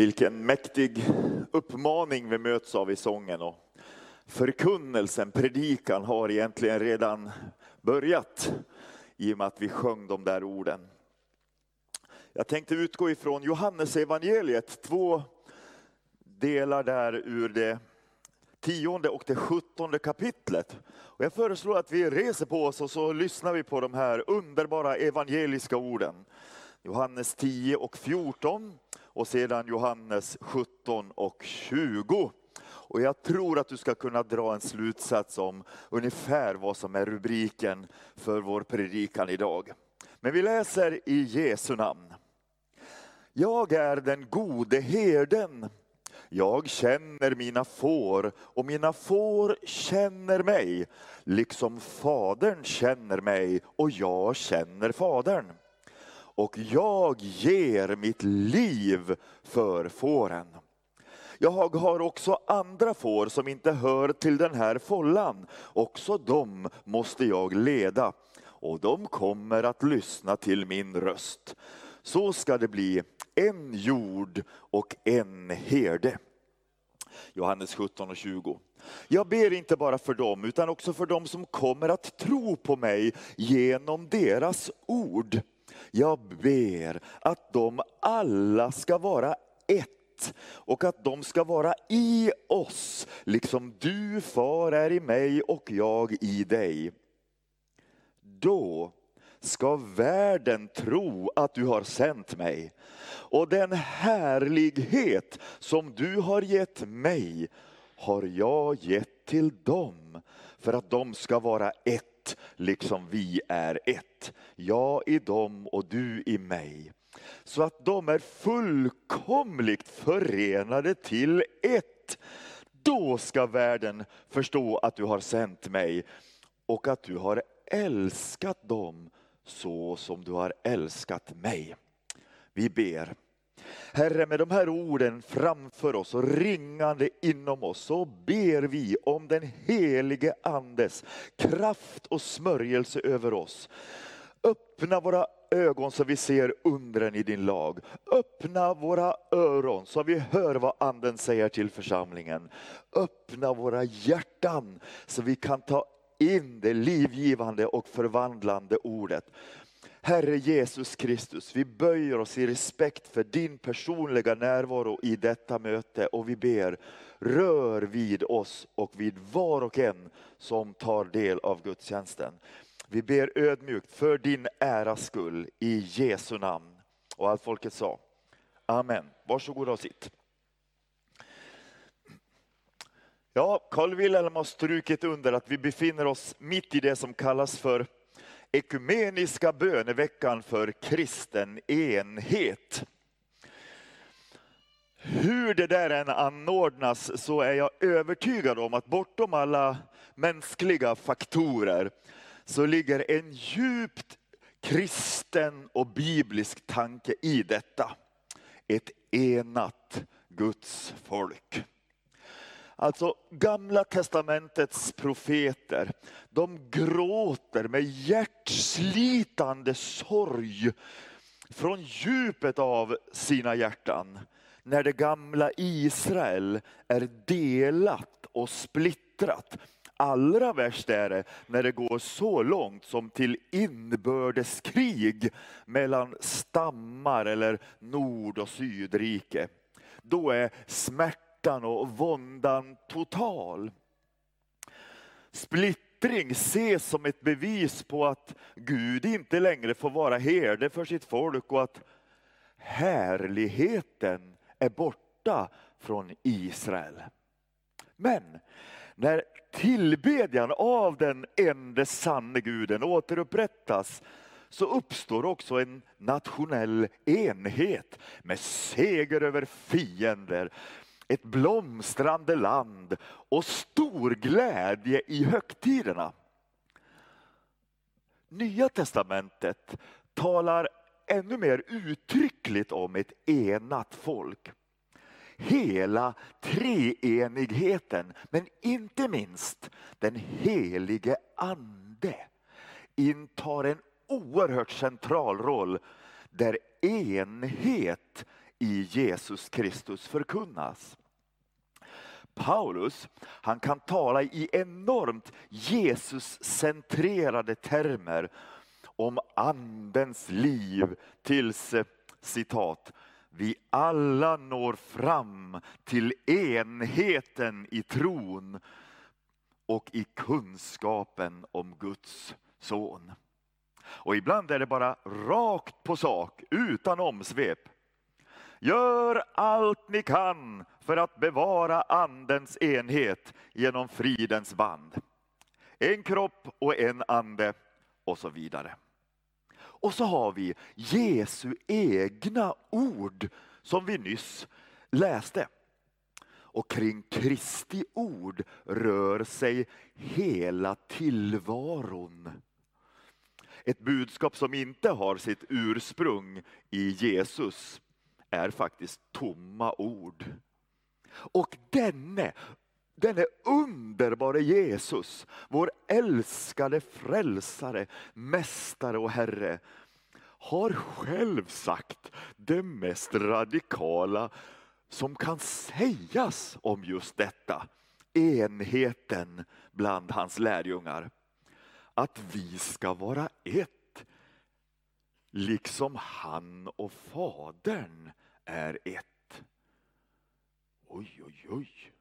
Vilken mäktig uppmaning vi möts av i sången. Och förkunnelsen, predikan har egentligen redan börjat i och med att vi sjöng de där orden. Jag tänkte utgå ifrån Johannes evangeliet, två delar där ur det tionde och det sjuttonde kapitlet. Och jag föreslår att vi reser på oss och så lyssnar vi på de här underbara evangeliska orden. Johannes 10 och 14 och sedan Johannes 17 och 20. Och jag tror att du ska kunna dra en slutsats om ungefär vad som är rubriken för vår predikan idag. Men vi läser i Jesu namn. Jag är den gode herden. Jag känner mina får och mina får känner mig, liksom Fadern känner mig och jag känner Fadern och jag ger mitt liv för fåren. Jag har också andra får som inte hör till den här follan. Också dem måste jag leda och de kommer att lyssna till min röst. Så ska det bli en jord och en herde. Johannes 17 och 20. Jag ber inte bara för dem utan också för dem som kommer att tro på mig genom deras ord. Jag ber att de alla ska vara ett och att de ska vara i oss, liksom du far är i mig och jag i dig. Då ska världen tro att du har sänt mig. Och den härlighet som du har gett mig har jag gett till dem för att de ska vara ett liksom vi är ett. Jag i dem och du i mig. Så att de är fullkomligt förenade till ett. Då ska världen förstå att du har sänt mig och att du har älskat dem så som du har älskat mig. Vi ber. Herre, med de här orden framför oss och ringande inom oss så ber vi om den helige Andes kraft och smörjelse över oss. Öppna våra ögon så vi ser undren i din lag. Öppna våra öron så vi hör vad anden säger till församlingen. Öppna våra hjärtan så vi kan ta in det livgivande och förvandlande ordet. Herre Jesus Kristus, vi böjer oss i respekt för din personliga närvaro i detta möte och vi ber, rör vid oss och vid var och en som tar del av gudstjänsten. Vi ber ödmjukt för din äras skull i Jesu namn. Och allt folket sa, Amen. Varsågoda och sitt. Ja, Carl Wilhelm har strukit under att vi befinner oss mitt i det som kallas för ekumeniska böneveckan för kristen enhet. Hur det där än anordnas så är jag övertygad om att bortom alla mänskliga faktorer så ligger en djupt kristen och biblisk tanke i detta. Ett enat Guds folk. Alltså gamla testamentets profeter, de gråter med hjärtslitande sorg från djupet av sina hjärtan när det gamla Israel är delat och splittrat. Allra värst är det när det går så långt som till inbördeskrig mellan stammar eller nord och sydrike. Då är smärtan smärtan och våndan total. Splittring ses som ett bevis på att Gud inte längre får vara herde för sitt folk och att härligheten är borta från Israel. Men när tillbedjan av den enda sanne guden återupprättas så uppstår också en nationell enhet med seger över fiender, ett blomstrande land och stor glädje i högtiderna. Nya testamentet talar ännu mer uttryckligt om ett enat folk. Hela treenigheten, men inte minst den helige ande intar en oerhört central roll där enhet i Jesus Kristus förkunnas. Paulus, han kan tala i enormt Jesus-centrerade termer om andens liv tills, eh, citat, vi alla når fram till enheten i tron och i kunskapen om Guds son. Och ibland är det bara rakt på sak, utan omsvep. Gör allt ni kan för att bevara andens enhet genom fridens band. En kropp och en ande och så vidare. Och så har vi Jesu egna ord som vi nyss läste. Och kring Kristi ord rör sig hela tillvaron. Ett budskap som inte har sitt ursprung i Jesus är faktiskt tomma ord. Och denne, denne underbara Jesus, vår älskade frälsare, mästare och Herre, har själv sagt det mest radikala som kan sägas om just detta. Enheten bland hans lärjungar. Att vi ska vara ett, liksom han och Fadern är ett. Oj, oj, oj.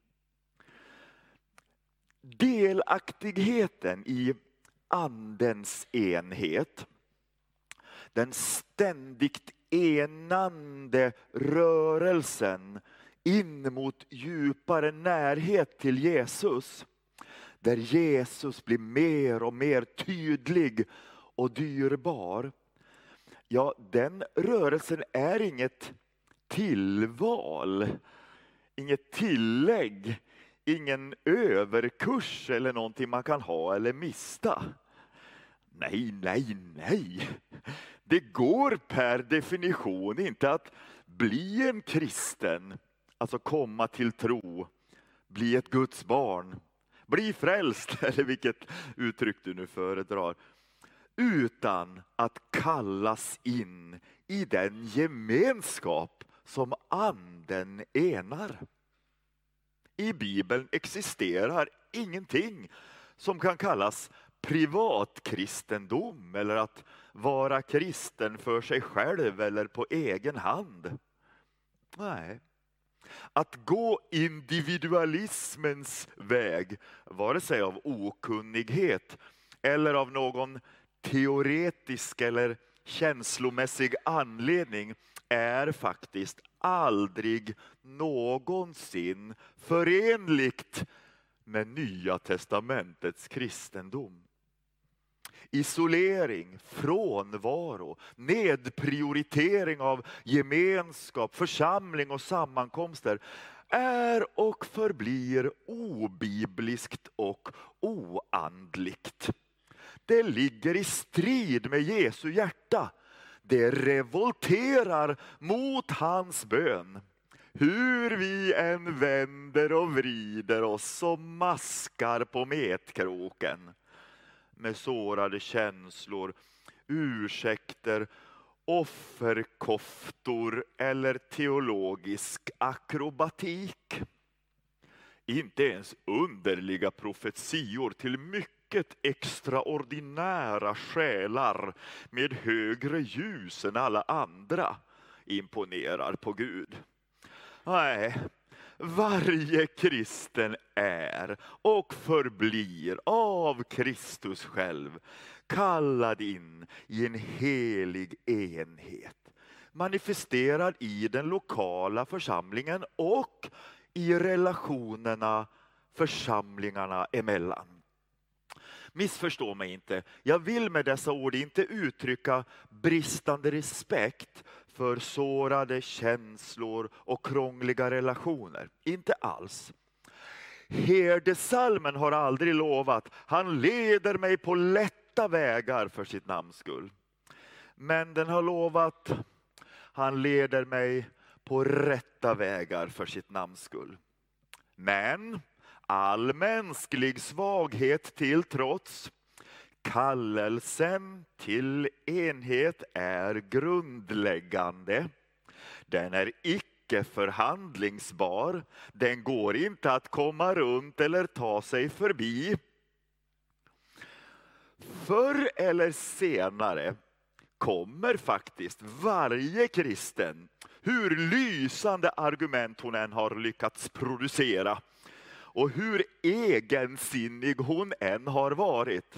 Delaktigheten i andens enhet, den ständigt enande rörelsen in mot djupare närhet till Jesus. Där Jesus blir mer och mer tydlig och dyrbar. Ja, den rörelsen är inget tillval, inget tillägg, ingen överkurs eller någonting man kan ha eller mista. Nej, nej, nej. Det går per definition inte att bli en kristen, alltså komma till tro, bli ett Guds barn, bli frälst, eller vilket uttryck du nu föredrar, utan att kallas in i den gemenskap som anden enar. I Bibeln existerar ingenting som kan kallas privatkristendom eller att vara kristen för sig själv eller på egen hand. Nej. Att gå individualismens väg, vare sig av okunnighet eller av någon teoretisk eller känslomässig anledning är faktiskt aldrig någonsin förenligt med Nya testamentets kristendom. Isolering, frånvaro, nedprioritering av gemenskap, församling och sammankomster är och förblir obibliskt och oandligt. Det ligger i strid med Jesu hjärta. Det revolterar mot hans bön. Hur vi än vänder och vrider oss och maskar på metkroken med sårade känslor, ursäkter, offerkoftor eller teologisk akrobatik. Inte ens underliga profetior till mycket extraordinära själar med högre ljus än alla andra imponerar på Gud. Nej, varje kristen är och förblir av Kristus själv kallad in i en helig enhet. Manifesterad i den lokala församlingen och i relationerna församlingarna emellan. Missförstå mig inte. Jag vill med dessa ord inte uttrycka bristande respekt för sårade känslor och krångliga relationer. Inte alls. Herdesalmen har aldrig lovat, han leder mig på lätta vägar för sitt namns skull. Men den har lovat, han leder mig på rätta vägar för sitt namns skull. Men all mänsklig svaghet till trots, Kallelsen till enhet är grundläggande. Den är icke förhandlingsbar. Den går inte att komma runt eller ta sig förbi. Förr eller senare kommer faktiskt varje kristen, hur lysande argument hon än har lyckats producera och hur egensinnig hon än har varit,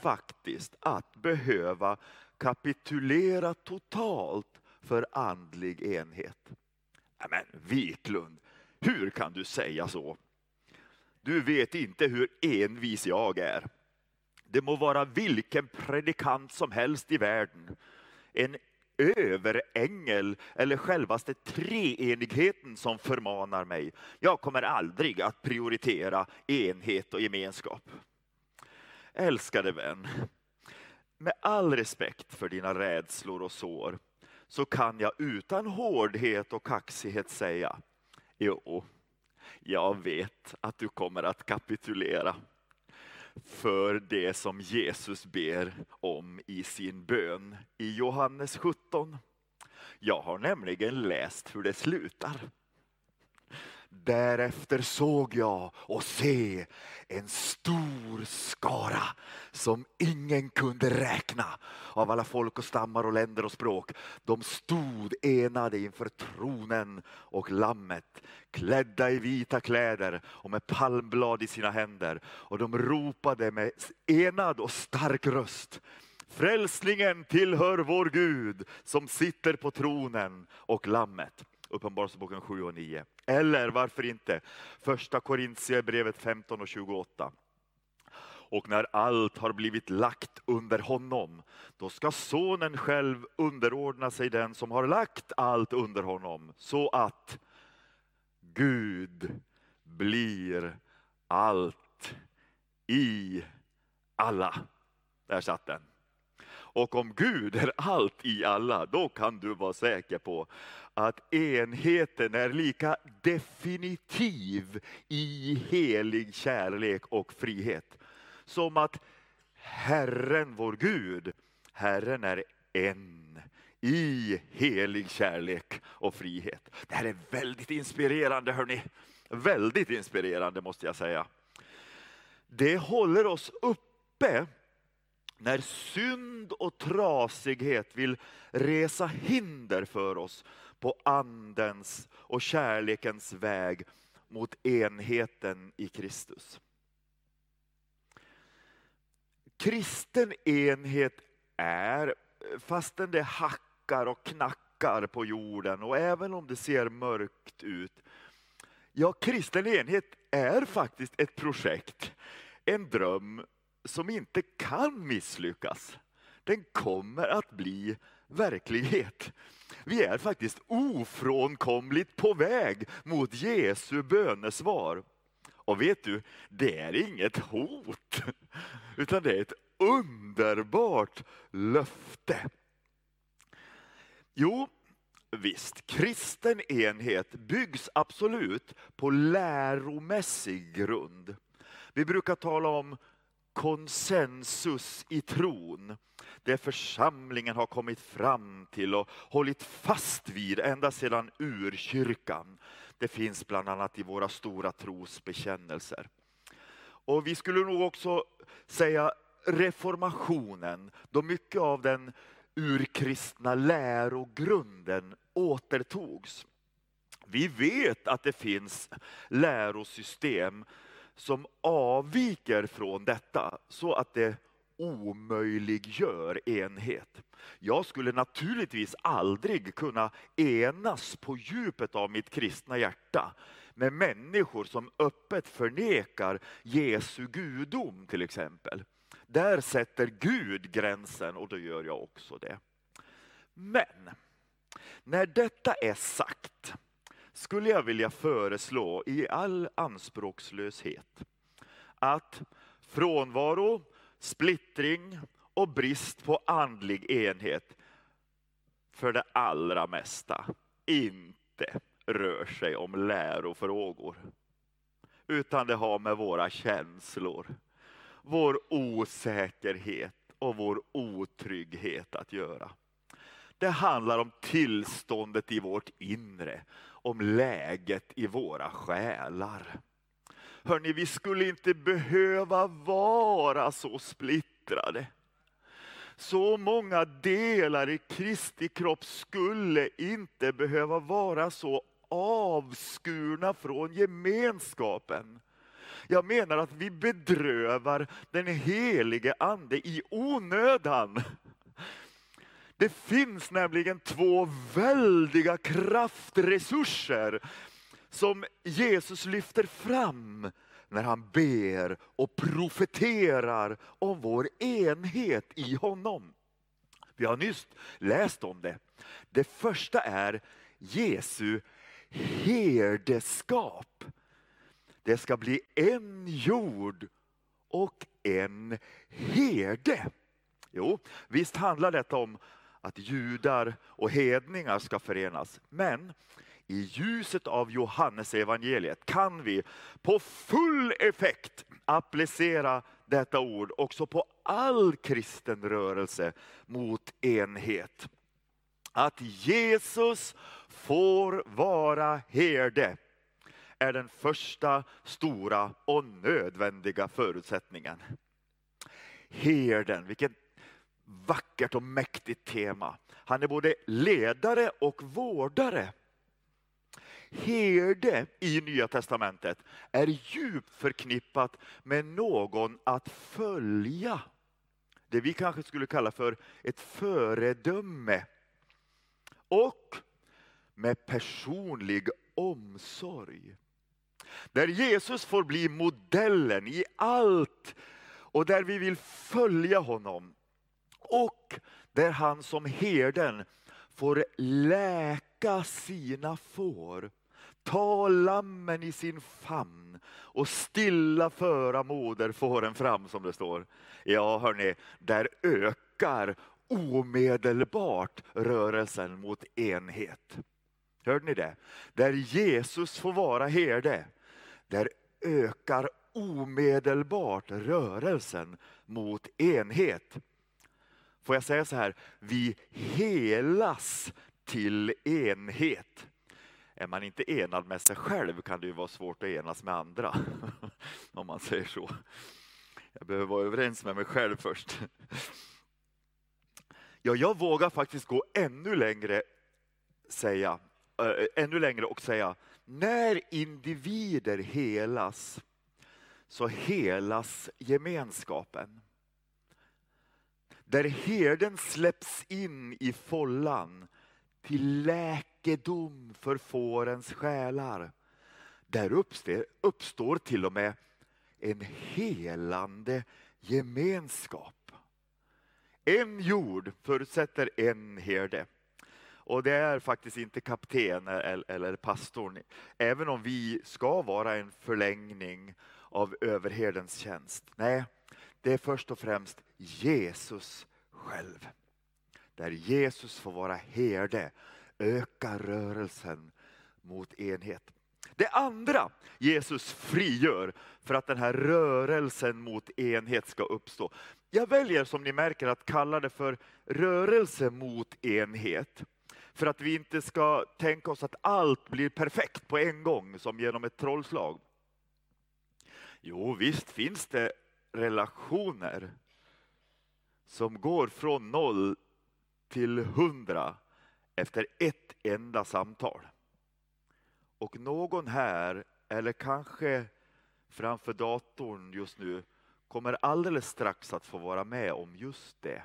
faktiskt att behöva kapitulera totalt för andlig enhet. Men Wiklund, hur kan du säga så? Du vet inte hur envis jag är. Det må vara vilken predikant som helst i världen. En överängel eller självaste treenigheten som förmanar mig. Jag kommer aldrig att prioritera enhet och gemenskap. Älskade vän, med all respekt för dina rädslor och sår så kan jag utan hårdhet och kaxighet säga, jo, jag vet att du kommer att kapitulera för det som Jesus ber om i sin bön i Johannes 17. Jag har nämligen läst hur det slutar. Därefter såg jag och se en stor skara som ingen kunde räkna av alla folk och stammar och länder och språk. De stod enade inför tronen och lammet, klädda i vita kläder och med palmblad i sina händer. Och de ropade med enad och stark röst. Frälsningen tillhör vår Gud som sitter på tronen och lammet. Uppenbarelseboken 7 och 9. Eller varför inte första Korintierbrevet 15 och 28. Och när allt har blivit lagt under honom, då ska sonen själv underordna sig den som har lagt allt under honom, så att Gud blir allt i alla. Där satt den. Och om Gud är allt i alla, då kan du vara säker på att enheten är lika definitiv i helig kärlek och frihet. Som att Herren vår Gud, Herren är en i helig kärlek och frihet. Det här är väldigt inspirerande hörni. Väldigt inspirerande måste jag säga. Det håller oss uppe när synd och trasighet vill resa hinder för oss på andens och kärlekens väg mot enheten i Kristus. Kristen enhet är, fastän det hackar och knackar på jorden och även om det ser mörkt ut, ja kristen enhet är faktiskt ett projekt, en dröm som inte kan misslyckas. Den kommer att bli verklighet. Vi är faktiskt ofrånkomligt på väg mot Jesu bönesvar. Och vet du, det är inget hot, utan det är ett underbart löfte. Jo, visst, kristen enhet byggs absolut på läromässig grund. Vi brukar tala om konsensus i tron. Det församlingen har kommit fram till och hållit fast vid ända sedan urkyrkan. Det finns bland annat i våra stora trosbekännelser. Och vi skulle nog också säga reformationen, då mycket av den urkristna lärogrunden återtogs. Vi vet att det finns lärosystem som avviker från detta så att det omöjliggör enhet. Jag skulle naturligtvis aldrig kunna enas på djupet av mitt kristna hjärta med människor som öppet förnekar Jesu gudom till exempel. Där sätter Gud gränsen och då gör jag också det. Men när detta är sagt skulle jag vilja föreslå i all anspråkslöshet att frånvaro, splittring och brist på andlig enhet för det allra mesta inte rör sig om lärofrågor. Utan det har med våra känslor, vår osäkerhet och vår otrygghet att göra. Det handlar om tillståndet i vårt inre, om läget i våra själar. Hörni, vi skulle inte behöva vara så splittrade. Så många delar i Kristi kropp skulle inte behöva vara så avskurna från gemenskapen. Jag menar att vi bedrövar den helige ande i onödan. Det finns nämligen två väldiga kraftresurser som Jesus lyfter fram när han ber och profeterar om vår enhet i honom. Vi har nyss läst om det. Det första är Jesu herdeskap. Det ska bli en jord och en herde. Jo, visst handlar detta om att judar och hedningar ska förenas. Men i ljuset av Johannes evangeliet kan vi på full effekt applicera detta ord också på all kristen rörelse mot enhet. Att Jesus får vara herde är den första stora och nödvändiga förutsättningen. Herden, vilket vackert och mäktigt tema. Han är både ledare och vårdare. Herde i Nya Testamentet är djupt förknippat med någon att följa. Det vi kanske skulle kalla för ett föredöme. Och med personlig omsorg. Där Jesus får bli modellen i allt och där vi vill följa honom. Och där han som herden får läka sina får, ta lammen i sin famn och stilla föra moderfåren fram som det står. Ja hörni, där ökar omedelbart rörelsen mot enhet. Hörde ni det? Där Jesus får vara herde, där ökar omedelbart rörelsen mot enhet. Får jag säga så här, vi helas till enhet. Är man inte enad med sig själv kan det ju vara svårt att enas med andra. Om man säger så. Jag behöver vara överens med mig själv först. Ja, jag vågar faktiskt gå ännu längre, säga, äh, ännu längre och säga, när individer helas så helas gemenskapen. Där herden släpps in i follan till läkedom för fårens själar. Där uppstår, uppstår till och med en helande gemenskap. En jord förutsätter en herde. Och det är faktiskt inte kapten e-, eller pastorn, även om vi ska vara en förlängning av överherdens tjänst. Nej, det är först och främst Jesus själv. Där Jesus får vara herde, ökar rörelsen mot enhet. Det andra Jesus frigör för att den här rörelsen mot enhet ska uppstå. Jag väljer som ni märker att kalla det för rörelse mot enhet. För att vi inte ska tänka oss att allt blir perfekt på en gång som genom ett trollslag. Jo, visst finns det relationer som går från noll till hundra efter ett enda samtal. Och någon här, eller kanske framför datorn just nu, kommer alldeles strax att få vara med om just det.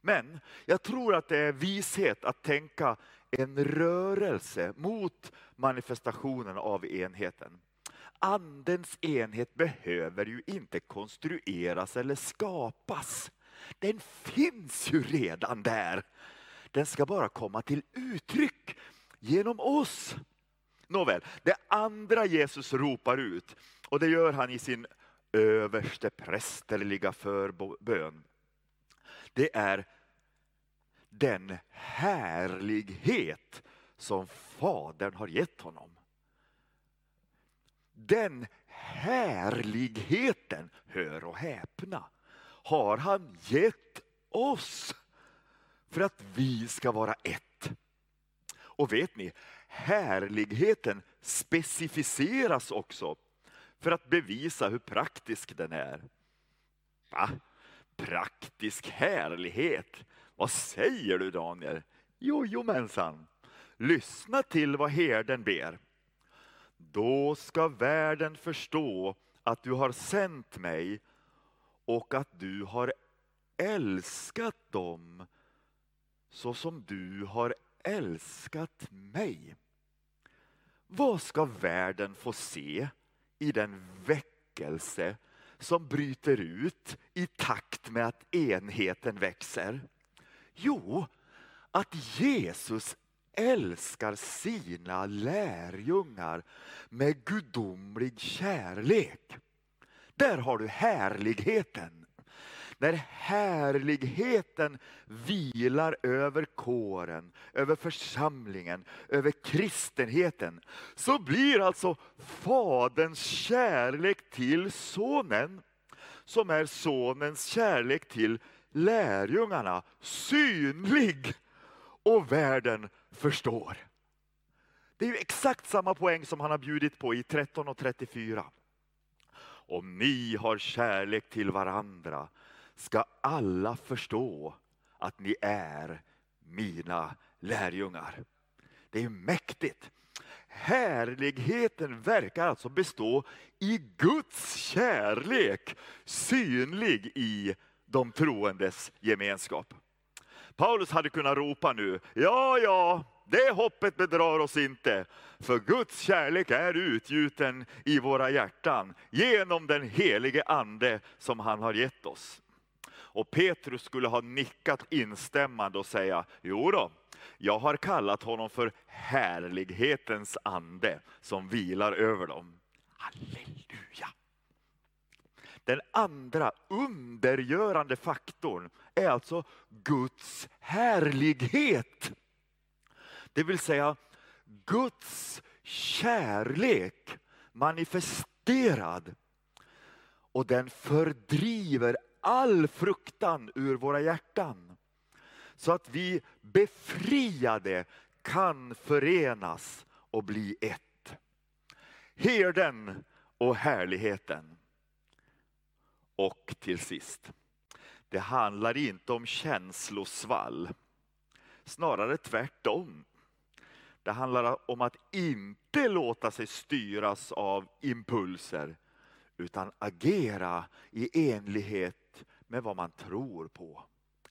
Men jag tror att det är vishet att tänka en rörelse mot manifestationen av enheten. Andens enhet behöver ju inte konstrueras eller skapas. Den finns ju redan där. Den ska bara komma till uttryck genom oss. Nåväl, det andra Jesus ropar ut, och det gör han i sin överste prästerliga förbön, det är den härlighet som Fadern har gett honom. Den härligheten, hör och häpna, har han gett oss. för att vi ska vara ett. Och vet ni, härligheten specificeras också för att bevisa hur praktisk den är. Va? Praktisk härlighet? Vad säger du Daniel? Jojomensan, lyssna till vad herden ber. Då ska världen förstå att du har sänt mig och att du har älskat dem så som du har älskat mig. Vad ska världen få se i den väckelse som bryter ut i takt med att enheten växer? Jo, att Jesus älskar sina lärjungar med gudomlig kärlek. Där har du härligheten. När härligheten vilar över kåren, över församlingen, över kristenheten, så blir alltså Faderns kärlek till Sonen, som är Sonens kärlek till lärjungarna, synlig och världen förstår. Det är ju exakt samma poäng som han har bjudit på i 13 och 34. Om ni har kärlek till varandra ska alla förstå att ni är mina lärjungar. Det är mäktigt. Härligheten verkar alltså bestå i Guds kärlek, synlig i de troendes gemenskap. Paulus hade kunnat ropa nu, ja, ja, det hoppet bedrar oss inte, för Guds kärlek är utgjuten i våra hjärtan genom den helige ande som han har gett oss. Och Petrus skulle ha nickat instämmande och säga, jo då, jag har kallat honom för härlighetens ande som vilar över dem. Halleluja! Den andra undergörande faktorn är alltså Guds härlighet. Det vill säga Guds kärlek manifesterad. Och den fördriver all fruktan ur våra hjärtan. Så att vi befriade kan förenas och bli ett. Herden och härligheten. Och till sist, det handlar inte om känslosvall. Snarare tvärtom. Det handlar om att inte låta sig styras av impulser utan agera i enlighet med vad man tror på.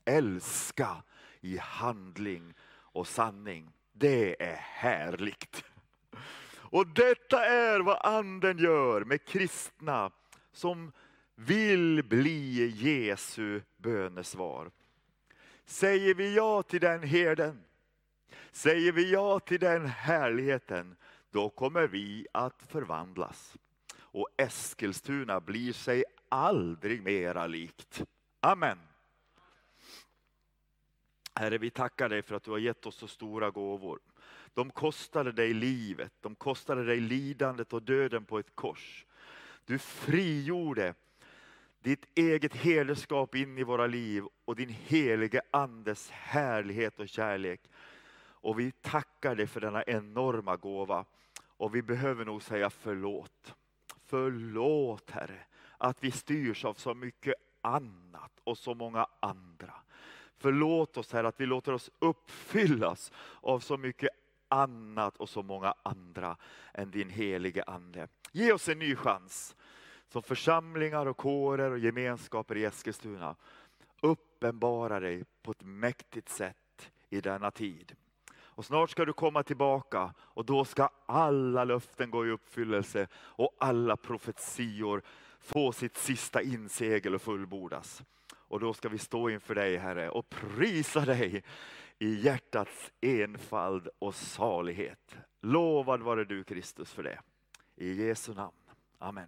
Älska i handling och sanning. Det är härligt. Och detta är vad anden gör med kristna som vill bli Jesu bönesvar. Säger vi ja till den herden, säger vi ja till den härligheten, då kommer vi att förvandlas. Och Eskilstuna blir sig aldrig mera likt. Amen. Herre, vi tackar dig för att du har gett oss så stora gåvor. De kostade dig livet, de kostade dig lidandet och döden på ett kors. Du frigjorde ditt eget hederskap in i våra liv och din helige Andes härlighet och kärlek. Och vi tackar dig för denna enorma gåva. Och vi behöver nog säga förlåt. Förlåt Herre, att vi styrs av så mycket annat och så många andra. Förlåt oss Herre att vi låter oss uppfyllas av så mycket annat och så många andra än din helige Ande. Ge oss en ny chans som församlingar och kårer och gemenskaper i Eskilstuna. Uppenbara dig på ett mäktigt sätt i denna tid. Och snart ska du komma tillbaka och då ska alla löften gå i uppfyllelse och alla profetior få sitt sista insegel och fullbordas. Och då ska vi stå inför dig Herre och prisa dig i hjärtats enfald och salighet. Lovad vare du Kristus för det. I Jesu namn. Amen.